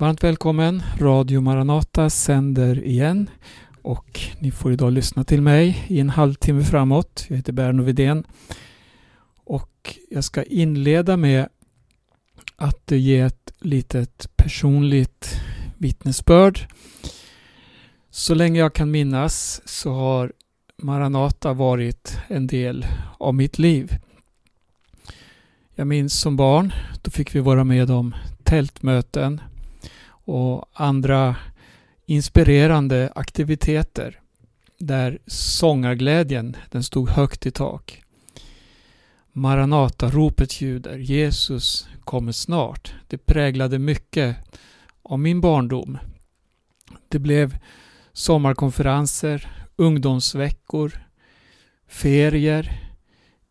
Varmt välkommen! Radio Maranata sänder igen och ni får idag lyssna till mig i en halvtimme framåt. Jag heter Berno Widén och jag ska inleda med att ge ett litet personligt vittnesbörd. Så länge jag kan minnas så har Maranata varit en del av mitt liv. Jag minns som barn, då fick vi vara med om tältmöten och andra inspirerande aktiviteter där sångarglädjen den stod högt i tak. Maranata-ropet ljuder, Jesus kommer snart. Det präglade mycket av min barndom. Det blev sommarkonferenser, ungdomsveckor, ferier,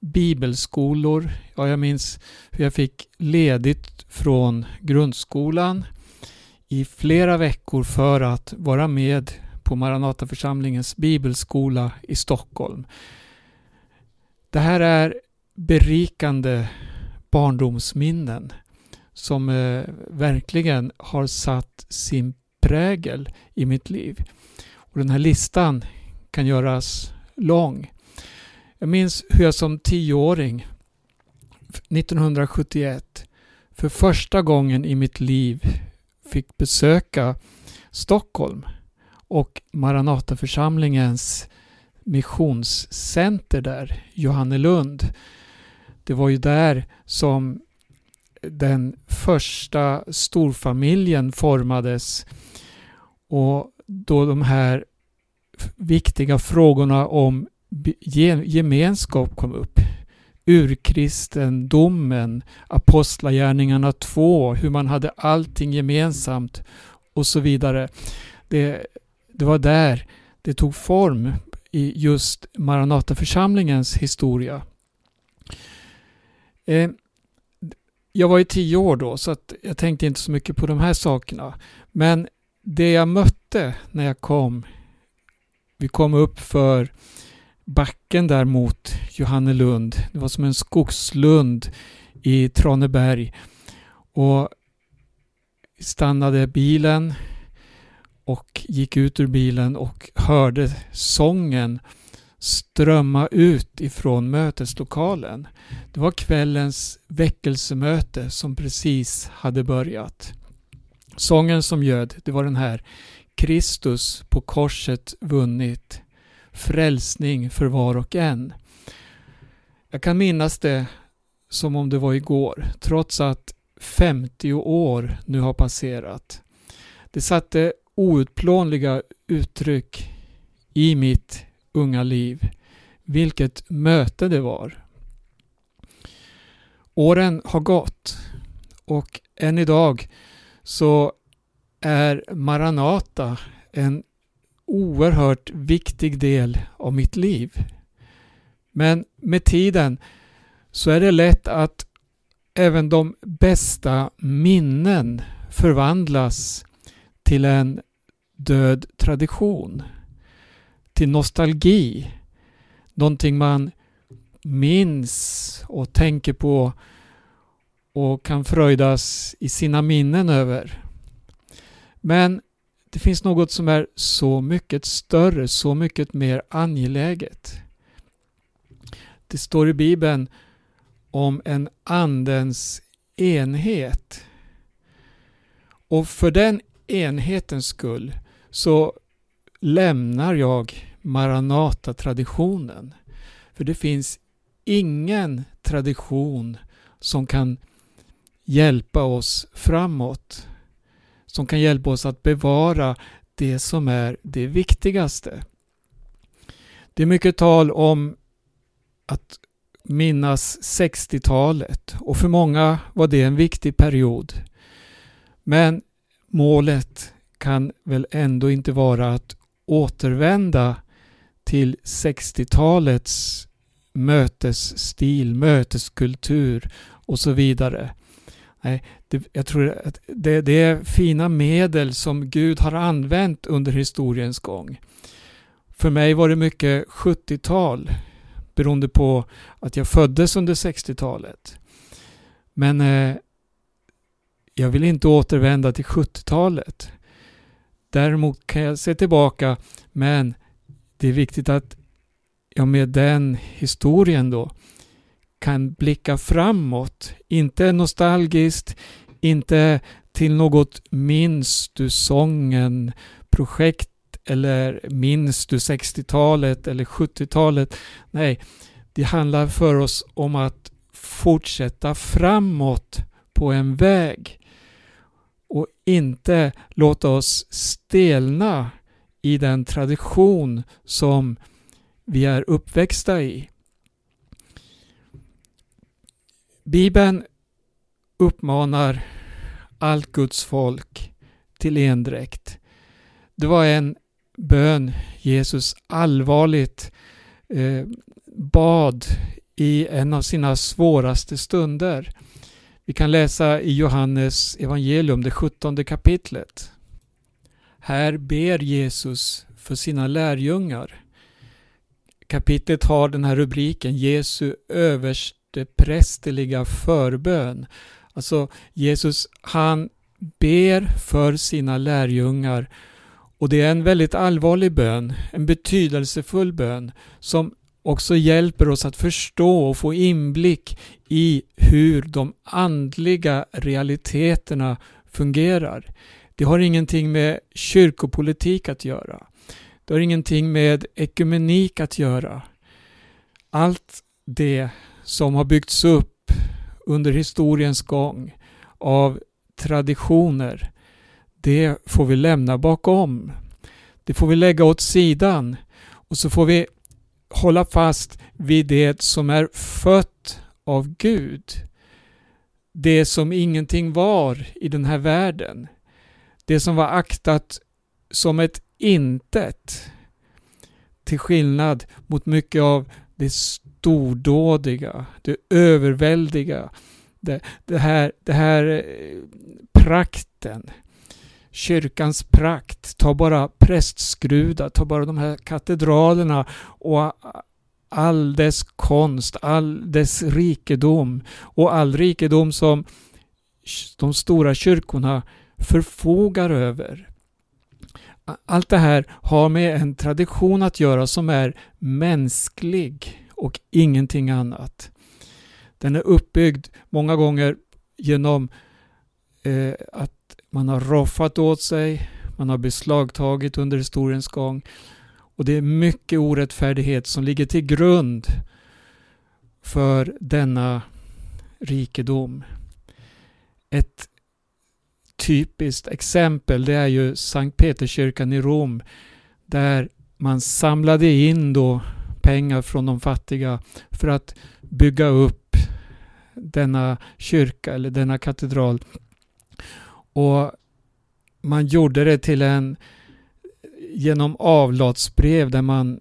bibelskolor. Ja, jag minns hur jag fick ledigt från grundskolan i flera veckor för att vara med på Maranataförsamlingens bibelskola i Stockholm. Det här är berikande barndomsminnen som eh, verkligen har satt sin prägel i mitt liv. Och Den här listan kan göras lång. Jag minns hur jag som tioåring 1971 för första gången i mitt liv fick besöka Stockholm och Maranataförsamlingens missionscenter där, Johannelund. Det var ju där som den första storfamiljen formades och då de här viktiga frågorna om gemenskap kom upp. Urkristendomen, Apostlagärningarna 2, hur man hade allting gemensamt och så vidare. Det, det var där det tog form i just Maranataförsamlingens historia. Eh, jag var ju tio år då så att jag tänkte inte så mycket på de här sakerna. Men det jag mötte när jag kom, vi kom upp för backen där mot Johannelund. Det var som en skogslund i Traneberg. Och stannade bilen och gick ut ur bilen och hörde sången strömma ut ifrån möteslokalen. Det var kvällens väckelsemöte som precis hade börjat. Sången som ljöd, det var den här Kristus på korset vunnit frälsning för var och en. Jag kan minnas det som om det var igår, trots att 50 år nu har passerat. Det satte outplånliga uttryck i mitt unga liv. Vilket möte det var. Åren har gått och än idag så är Maranata en oerhört viktig del av mitt liv. Men med tiden så är det lätt att även de bästa minnen förvandlas till en död tradition. Till nostalgi. Någonting man minns och tänker på och kan fröjdas i sina minnen över. Men det finns något som är så mycket större, så mycket mer angeläget. Det står i Bibeln om en andens enhet. Och för den enhetens skull så lämnar jag Maranata-traditionen. För det finns ingen tradition som kan hjälpa oss framåt som kan hjälpa oss att bevara det som är det viktigaste. Det är mycket tal om att minnas 60-talet och för många var det en viktig period. Men målet kan väl ändå inte vara att återvända till 60-talets mötesstil, möteskultur och så vidare. Nej, det, jag tror att det, det, är fina medel som Gud har använt under historiens gång. För mig var det mycket 70-tal beroende på att jag föddes under 60-talet. Men eh, jag vill inte återvända till 70-talet. Däremot kan jag se tillbaka men det är viktigt att jag med den historien då kan blicka framåt. Inte nostalgiskt, inte till något minns du sången projekt eller minns du 60-talet eller 70-talet. Nej, det handlar för oss om att fortsätta framåt på en väg och inte låta oss stelna i den tradition som vi är uppväxta i. Bibeln uppmanar allt Guds folk till endräkt. Det var en bön Jesus allvarligt eh, bad i en av sina svåraste stunder. Vi kan läsa i Johannes evangelium, det sjuttonde kapitlet. Här ber Jesus för sina lärjungar. Kapitlet har den här rubriken Jesu prästerliga förbön. Alltså Jesus han ber för sina lärjungar och det är en väldigt allvarlig bön, en betydelsefull bön som också hjälper oss att förstå och få inblick i hur de andliga realiteterna fungerar. Det har ingenting med kyrkopolitik att göra. Det har ingenting med ekumenik att göra. Allt det som har byggts upp under historiens gång av traditioner, det får vi lämna bakom. Det får vi lägga åt sidan och så får vi hålla fast vid det som är fött av Gud. Det som ingenting var i den här världen. Det som var aktat som ett intet. Till skillnad mot mycket av det stordådiga, det överväldiga, det, det, här, det här eh, prakten, kyrkans prakt. Ta bara prästskrudar, ta bara de här katedralerna och all dess konst, all dess rikedom och all rikedom som de stora kyrkorna förfogar över. Allt det här har med en tradition att göra som är mänsklig och ingenting annat. Den är uppbyggd många gånger genom eh, att man har roffat åt sig, man har beslagtagit under historiens gång och det är mycket orättfärdighet som ligger till grund för denna rikedom. Ett typiskt exempel det är ju Sankt Peterskyrkan i Rom där man samlade in då pengar från de fattiga för att bygga upp denna kyrka eller denna katedral. Och man gjorde det till en genom avlatsbrev där man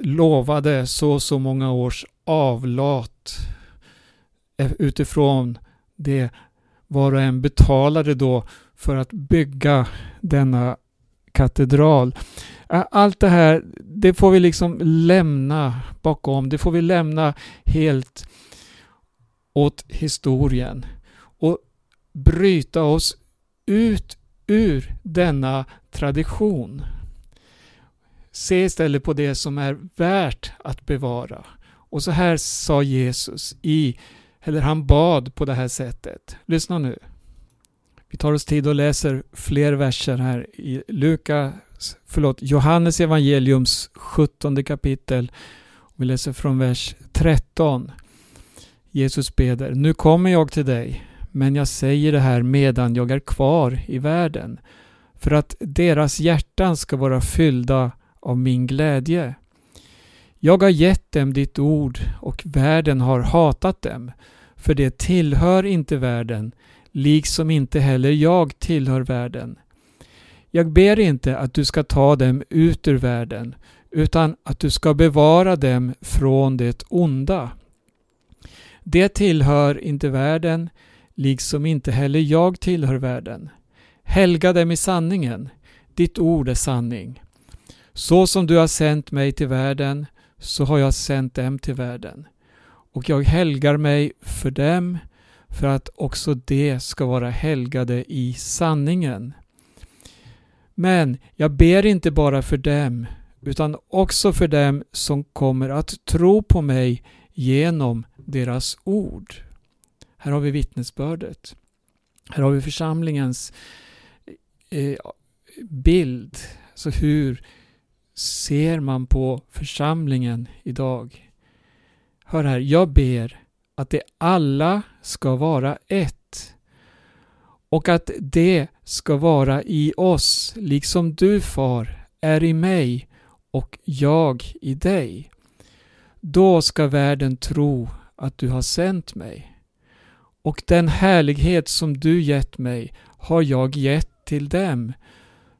lovade så och så många års avlat eh, utifrån det var och en betalade då för att bygga denna katedral. Allt det här, det får vi liksom lämna bakom. Det får vi lämna helt åt historien och bryta oss ut ur denna tradition. Se istället på det som är värt att bevara. Och så här sa Jesus i, eller han bad på det här sättet. Lyssna nu. Vi tar oss tid och läser fler verser här i Lukas, förlåt, Johannes evangeliums 17 kapitel. Vi läser från vers 13. Jesus beder. Nu kommer jag till dig, men jag säger det här medan jag är kvar i världen, för att deras hjärtan ska vara fyllda av min glädje. Jag har gett dem ditt ord och världen har hatat dem, för det tillhör inte världen, liksom inte heller jag tillhör världen. Jag ber inte att du ska ta dem ut ur världen, utan att du ska bevara dem från det onda. Det tillhör inte världen, liksom inte heller jag tillhör världen. Helga dem i sanningen, ditt ord är sanning. Så som du har sänt mig till världen, så har jag sänt dem till världen. Och jag helgar mig för dem, för att också det ska vara helgade i sanningen. Men jag ber inte bara för dem utan också för dem som kommer att tro på mig genom deras ord. Här har vi vittnesbördet. Här har vi församlingens eh, bild. Så hur ser man på församlingen idag? Hör här, jag ber att det alla ska vara ett och att det ska vara i oss, liksom du far är i mig och jag i dig. Då ska världen tro att du har sänt mig. Och den härlighet som du gett mig har jag gett till dem,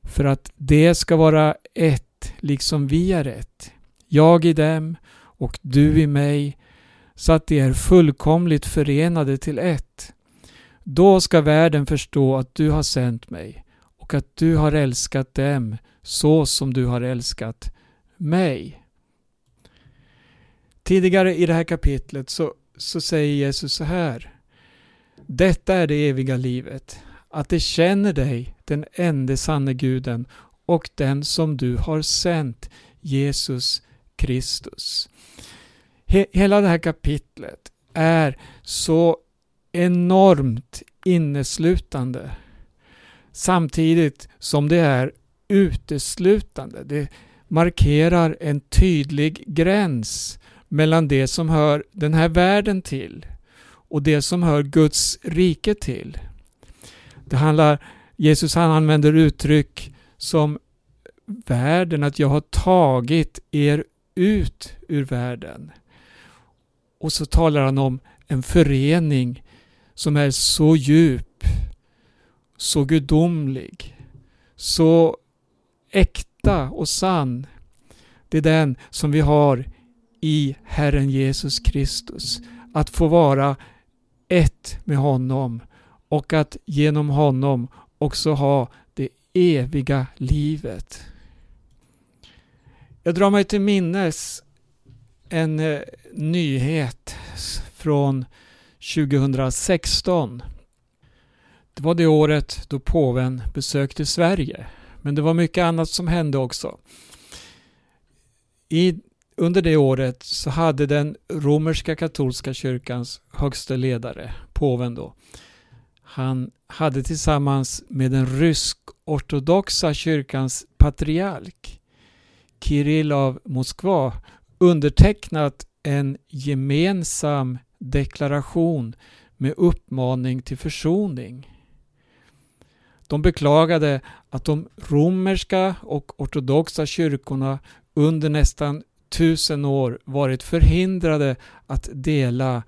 för att det ska vara ett liksom vi är ett. Jag i dem och du i mig, så att de är fullkomligt förenade till ett. Då ska världen förstå att du har sänt mig och att du har älskat dem så som du har älskat mig. Tidigare i det här kapitlet så, så säger Jesus så här. Detta är det eviga livet, att de känner dig, den enda sanne guden och den som du har sänt, Jesus Kristus. He hela det här kapitlet är så enormt inneslutande samtidigt som det är uteslutande. Det markerar en tydlig gräns mellan det som hör den här världen till och det som hör Guds rike till. Det handlar, Jesus han använder uttryck som världen, att jag har tagit er ut ur världen. Och så talar han om en förening som är så djup, så gudomlig, så äkta och sann. Det är den som vi har i Herren Jesus Kristus. Att få vara ett med honom och att genom honom också ha det eviga livet. Jag drar mig till minnes en eh, nyhet från 2016. Det var det året då påven besökte Sverige. Men det var mycket annat som hände också. I, under det året så hade den romerska katolska kyrkans högste ledare, påven då, han hade tillsammans med den rysk-ortodoxa kyrkans patriark Kirill av Moskva undertecknat en gemensam deklaration med uppmaning till försoning. De beklagade att de romerska och ortodoxa kyrkorna under nästan tusen år varit förhindrade att dela,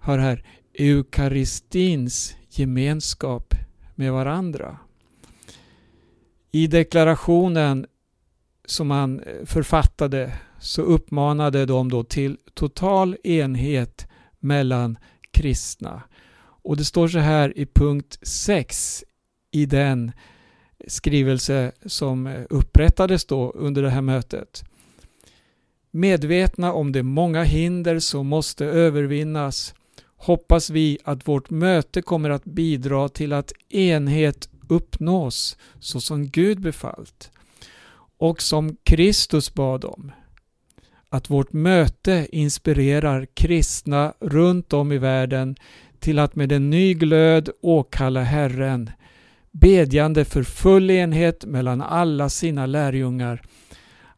hör här, eukaristins gemenskap med varandra. I deklarationen som man eh, författade så uppmanade de då till total enhet mellan kristna. Och det står så här i punkt 6 i den skrivelse som eh, upprättades då under det här mötet. Medvetna om de många hinder som måste övervinnas hoppas vi att vårt möte kommer att bidra till att enhet uppnås så som Gud befallt och som Kristus bad om. Att vårt möte inspirerar kristna runt om i världen till att med en ny glöd åkalla Herren, bedjande för full enhet mellan alla sina lärjungar,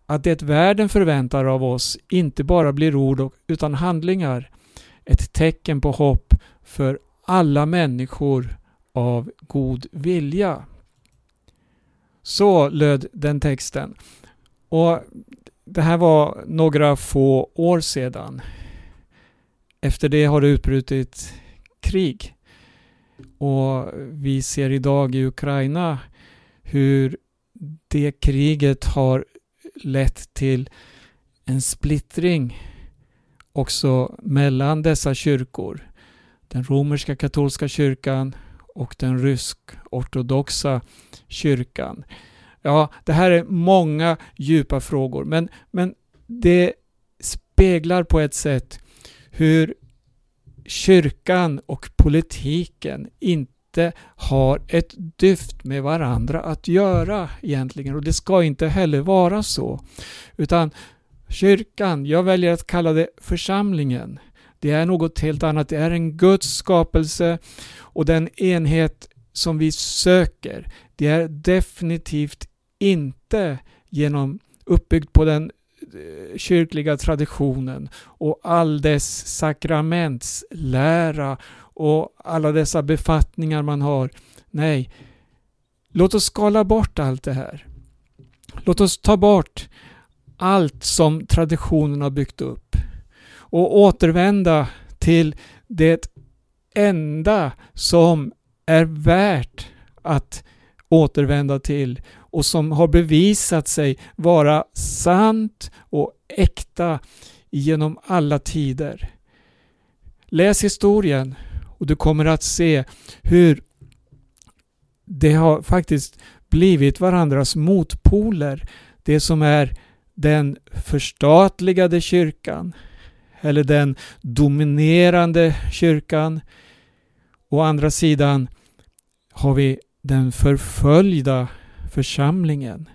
att det världen förväntar av oss inte bara blir ord utan handlingar, ett tecken på hopp för alla människor av god vilja. Så löd den texten. Och det här var några få år sedan. Efter det har det utbrutit krig. Och vi ser idag i Ukraina hur det kriget har lett till en splittring också mellan dessa kyrkor. Den romerska katolska kyrkan och den rysk-ortodoxa kyrkan. Ja, det här är många djupa frågor men, men det speglar på ett sätt hur kyrkan och politiken inte har ett dyft med varandra att göra egentligen och det ska inte heller vara så. Utan kyrkan, jag väljer att kalla det församlingen. Det är något helt annat. Det är en Guds skapelse och den enhet som vi söker, det är definitivt inte genom uppbyggd på den eh, kyrkliga traditionen och all dess sakramentslära och alla dessa befattningar man har. Nej, låt oss skala bort allt det här. Låt oss ta bort allt som traditionen har byggt upp och återvända till det enda som är värt att återvända till och som har bevisat sig vara sant och äkta genom alla tider. Läs historien och du kommer att se hur det har faktiskt blivit varandras motpoler. Det som är den förstatligade kyrkan eller den dominerande kyrkan. Å andra sidan har vi den förföljda församlingen.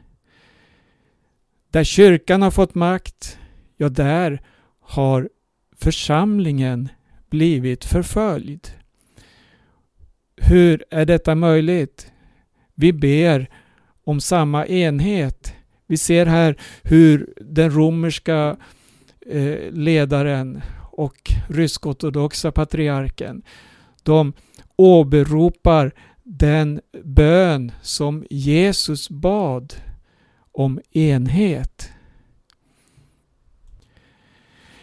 Där kyrkan har fått makt, ja där har församlingen blivit förföljd. Hur är detta möjligt? Vi ber om samma enhet. Vi ser här hur den romerska eh, ledaren och rysk-ortodoxa patriarken de åberopar den bön som Jesus bad om enhet.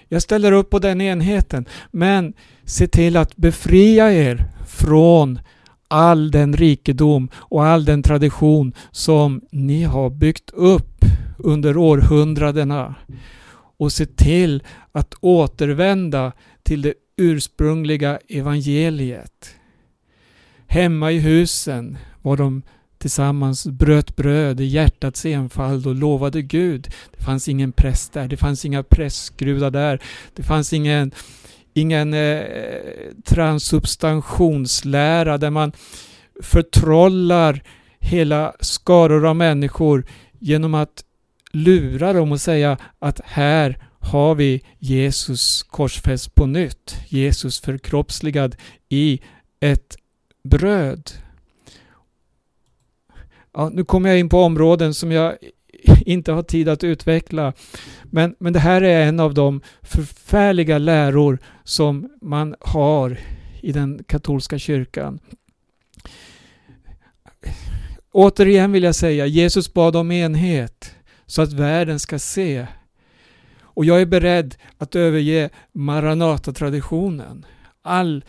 Jag ställer upp på den enheten, men se till att befria er från all den rikedom och all den tradition som ni har byggt upp under århundradena och se till att återvända till det ursprungliga evangeliet. Hemma i husen var de tillsammans bröt bröd i hjärtats enfald och lovade Gud. Det fanns ingen präst där, det fanns inga prästgrudar där, det fanns ingen, ingen eh, transubstantionslära där man förtrollar hela skaror av människor genom att lura dem och säga att här har vi Jesus korsfäst på nytt. Jesus förkroppsligad i ett bröd. Ja, nu kommer jag in på områden som jag inte har tid att utveckla. Men, men det här är en av de förfärliga läror som man har i den katolska kyrkan. Återigen vill jag säga, Jesus bad om enhet så att världen ska se. Och jag är beredd att överge Maranata-traditionen. All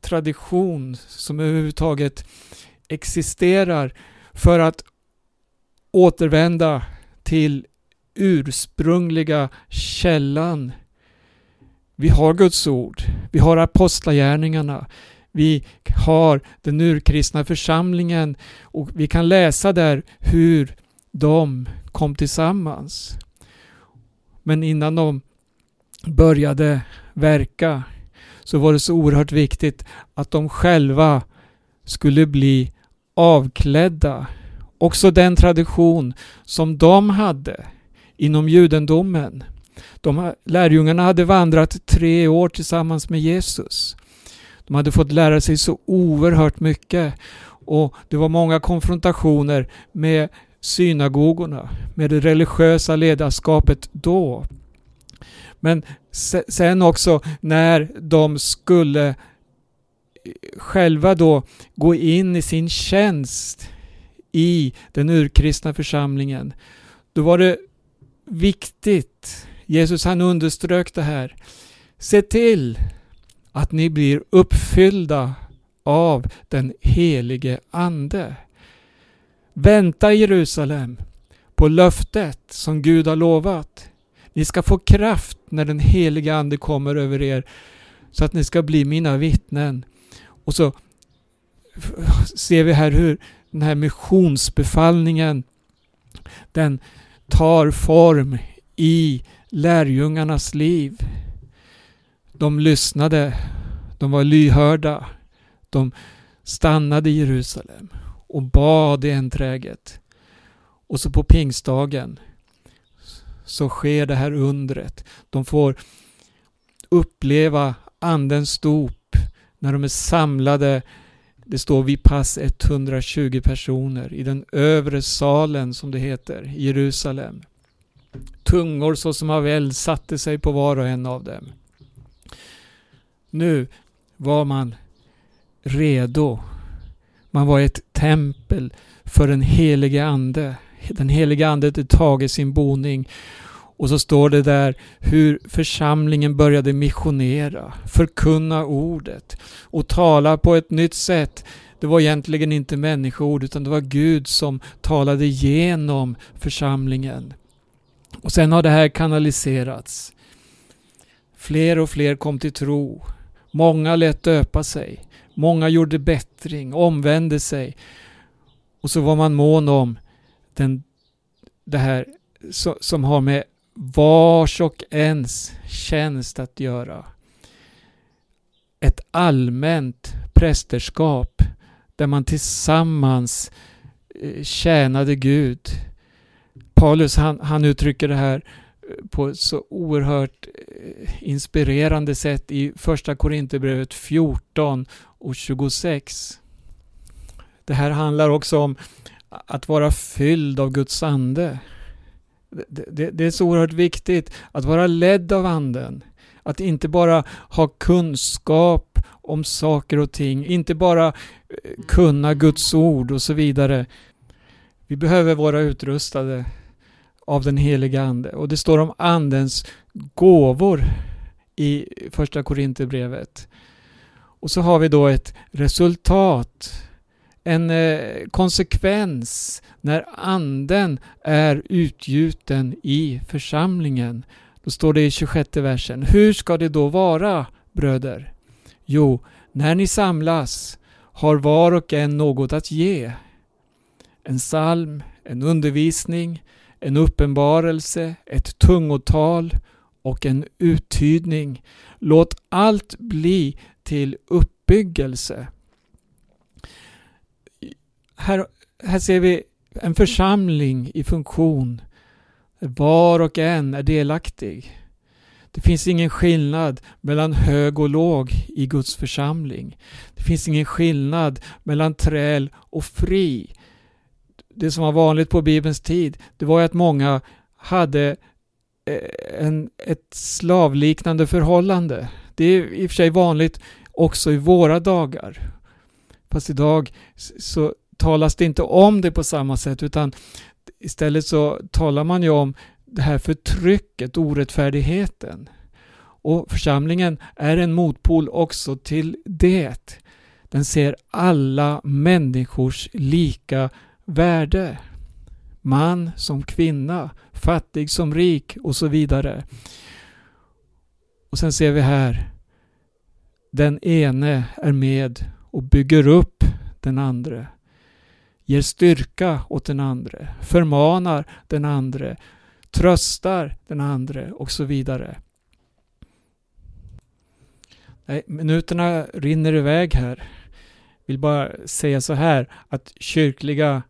tradition som överhuvudtaget existerar för att återvända till ursprungliga källan. Vi har Guds ord, vi har apostlagärningarna, vi har den urkristna församlingen och vi kan läsa där hur de kom tillsammans. Men innan de började verka så var det så oerhört viktigt att de själva skulle bli avklädda. Också den tradition som de hade inom judendomen. De, lärjungarna hade vandrat tre år tillsammans med Jesus. De hade fått lära sig så oerhört mycket och det var många konfrontationer med synagogorna, med det religiösa ledarskapet då. Men sen också när de skulle eh, själva då gå in i sin tjänst i den urkristna församlingen. Då var det viktigt, Jesus han underströk det här, se till att ni blir uppfyllda av den helige Ande. Vänta i Jerusalem på löftet som Gud har lovat. Ni ska få kraft när den heliga Ande kommer över er så att ni ska bli mina vittnen. Och så ser vi här hur den här missionsbefallningen den tar form i lärjungarnas liv. de lyssnade, de var lyhörda, de stannade i Jerusalem och bad enträget. Och så på pingstdagen så sker det här undret. De får uppleva Andens dop när de är samlade det står vid pass 120 personer i den övre salen som det heter i Jerusalem. Tungor såsom av eld satte sig på var och en av dem. Nu var man redo. Man var ett tempel för den helige Ande. Den helige Ande hade tagit sin boning och så står det där hur församlingen började missionera, förkunna ordet och tala på ett nytt sätt. Det var egentligen inte människoord utan det var Gud som talade genom församlingen. Och sen har det här kanaliserats. Fler och fler kom till tro. Många lät döpa sig. Många gjorde bättring, omvände sig. Och så var man mån om den, det här som har med vars och ens tjänst att göra. Ett allmänt prästerskap där man tillsammans eh, tjänade Gud. Paulus han, han uttrycker det här eh, på ett så oerhört eh, inspirerande sätt i första Korinthierbrevet 14 och 26. Det här handlar också om att vara fylld av Guds ande. Det, det, det, är så oerhört viktigt att vara ledd av Anden. Att inte bara ha kunskap om saker och ting, inte bara eh, kunna Guds ord och så vidare. Vi behöver vara utrustade av den heliga Ande. Och det står om Andens gåvor i första Korinthierbrevet. Och så har vi då ett resultat en eh, konsekvens när anden är utgjuten i församlingen. Då står det i 26 versen. Hur ska det då vara, bröder? Jo, när ni samlas har var och en något att ge. En psalm, en undervisning, en uppenbarelse, ett tungotal och en uttydning. Låt allt bli till uppbyggelse här, här ser vi en församling i funktion. Var och en är delaktig. Det finns ingen skillnad mellan hög och låg i Guds församling. Det finns ingen skillnad mellan träl och fri. Det som var vanligt på Bibelns tid, det var att många hade eh, en, ett slavliknande förhållande. Det är i och för sig vanligt också i våra dagar. Fast idag så talas det inte om det på samma sätt utan istället så talar man ju om det här förtrycket, orättfärdigheten. Och församlingen är en motpol också till det. Den ser alla människors lika värde. Man som kvinna, fattig som rik och så vidare. Och sen ser vi här, den ene är med och bygger upp den andra ger styrka åt den andre, förmanar den andre, tröstar den andre och så vidare. Nej, minuterna rinner iväg här. Vill bara säga så här att kyrkliga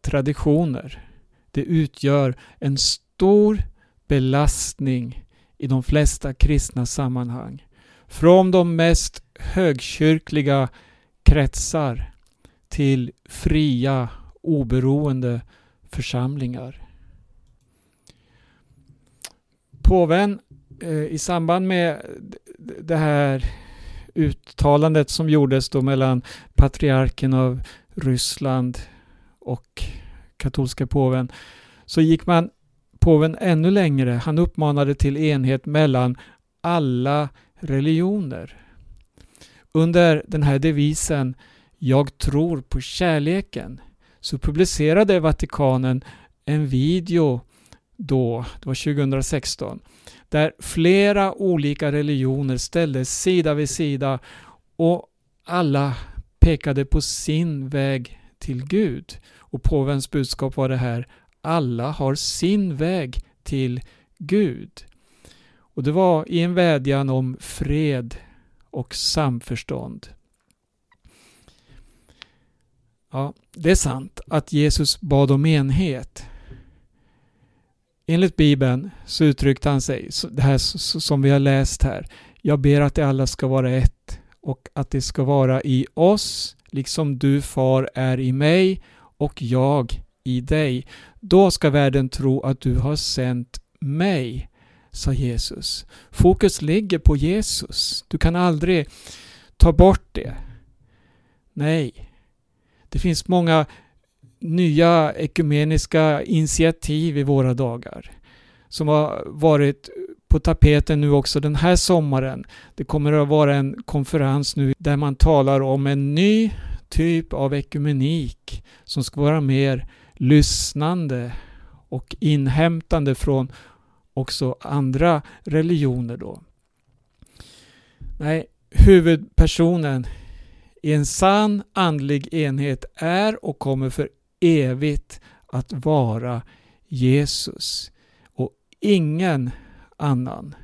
traditioner det utgör en stor belastning i de flesta kristna sammanhang. Från de mest högkyrkliga kretsar till fria, oberoende församlingar. Påven eh, i samband med det här uttalandet som gjordes då mellan patriarken av Ryssland och katolska påven så gick man påven ännu längre. Han uppmanade till enhet mellan alla religioner. Under den här devisen jag tror på kärleken så publicerade Vatikanen en video då, det var 2016, där flera olika religioner ställdes sida vid sida och alla pekade på sin väg till Gud. Och påvens budskap var det här, alla har sin väg till Gud. Och det var i en vädjan om fred och samförstånd. Ja, det är sant att Jesus bad om enhet. Enligt Bibeln så uttryckte han sig, det här som vi har läst här. Jag ber att de alla ska vara ett och att det ska vara i oss, liksom du far är i mig och jag i dig. Då ska världen tro att du har sänt mig, sa Jesus. Fokus ligger på Jesus. Du kan aldrig ta bort det. Nej. Det finns många nya ekumeniska initiativ i våra dagar som har varit på tapeten nu också den här sommaren. Det kommer att vara en konferens nu där man talar om en ny typ av ekumenik som ska vara mer lyssnande och inhämtande från också andra religioner då. Nej, huvudpersonen i en sann andlig enhet är och kommer för evigt att vara Jesus och ingen annan.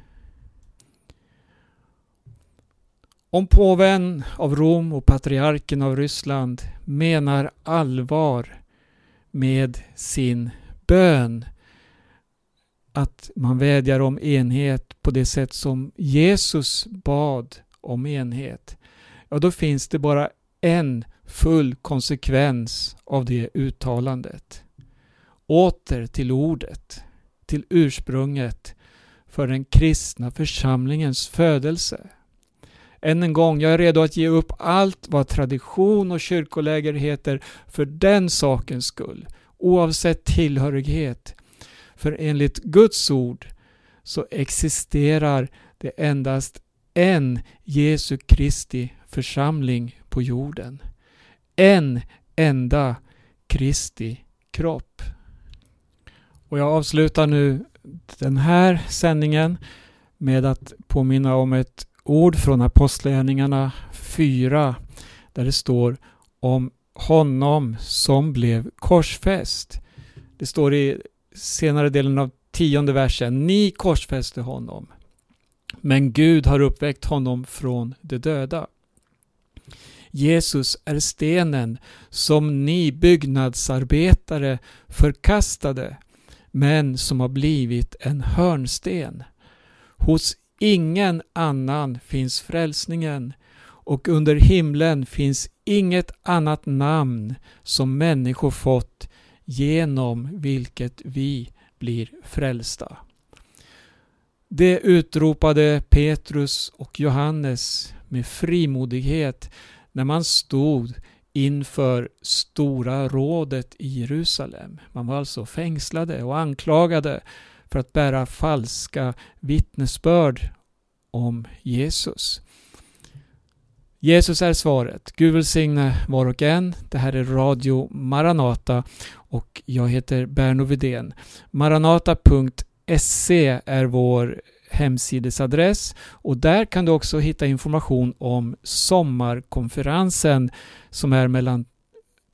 Om påven av Rom och patriarken av Ryssland menar allvar med sin bön, att man vädjar om enhet på det sätt som Jesus bad om enhet, ja då finns det bara en full konsekvens av det uttalandet. Åter till ordet, till ursprunget för den kristna församlingens födelse. Än en gång, jag är redo att ge upp allt vad tradition och kyrkoläger heter för den sakens skull, oavsett tillhörighet. För enligt Guds ord så existerar det endast en Jesu Kristi församling på jorden. En enda Kristi kropp. Och jag avslutar nu den här sändningen med att påminna om ett ord från Apostlagärningarna 4 där det står om honom som blev korsfäst. Det står i senare delen av tionde versen. Ni korsfäste honom. Men Gud har uppväckt honom från de döda. Jesus är stenen som ni byggnadsarbetare förkastade men som har blivit en hörnsten. Hos ingen annan finns frälsningen och under himlen finns inget annat namn som människor fått genom vilket vi blir frälsta. Det utropade Petrus och Johannes med frimodighet när man stod inför Stora rådet i Jerusalem. Man var alltså fängslade och anklagade för att bära falska vittnesbörd om Jesus. Jesus är svaret. Gud välsigne var och en. Det här är Radio Maranata och jag heter Berno Vidén. Maranata.se är vår hemsidesadress och där kan du också hitta information om sommarkonferensen som är mellan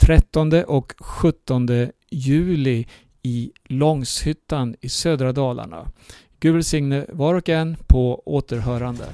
13 och 17 juli i Långshyttan i södra Dalarna. Gud välsigne var och en på återhörande.